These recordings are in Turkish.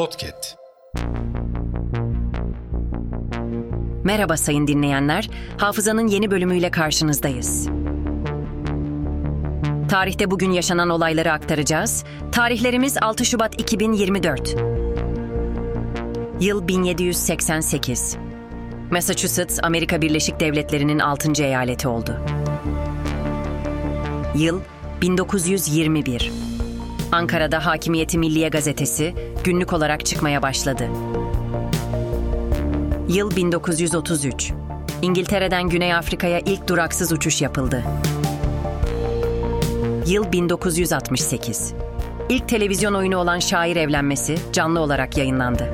Podcast. Merhaba sayın dinleyenler. Hafızanın yeni bölümüyle karşınızdayız. Tarihte bugün yaşanan olayları aktaracağız. Tarihlerimiz 6 Şubat 2024. Yıl 1788. Massachusetts, Amerika Birleşik Devletleri'nin 6. eyaleti oldu. Yıl 1921. Ankara'da Hakimiyeti Milliye gazetesi günlük olarak çıkmaya başladı. Yıl 1933. İngiltere'den Güney Afrika'ya ilk duraksız uçuş yapıldı. Yıl 1968. İlk televizyon oyunu olan Şair Evlenmesi canlı olarak yayınlandı.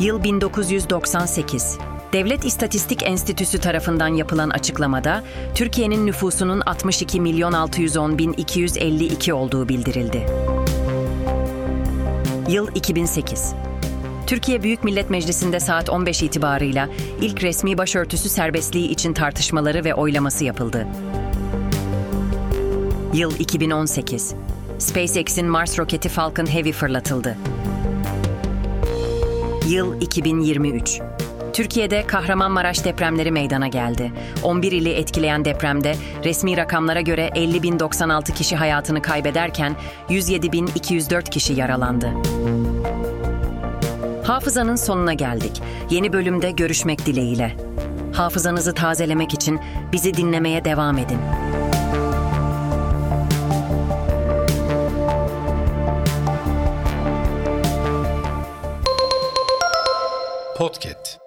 Yıl 1998. Devlet İstatistik Enstitüsü tarafından yapılan açıklamada Türkiye'nin nüfusunun 62 milyon 610 bin 252 olduğu bildirildi. Yıl 2008. Türkiye Büyük Millet Meclisi'nde saat 15 itibarıyla ilk resmi başörtüsü serbestliği için tartışmaları ve oylaması yapıldı. Yıl 2018. SpaceX'in Mars roketi Falcon Heavy fırlatıldı. Yıl 2023. Türkiye'de Kahramanmaraş depremleri meydana geldi. 11 ili etkileyen depremde resmi rakamlara göre 50.096 kişi hayatını kaybederken 107.204 kişi yaralandı. Hafızanın sonuna geldik. Yeni bölümde görüşmek dileğiyle. Hafızanızı tazelemek için bizi dinlemeye devam edin. Podcast.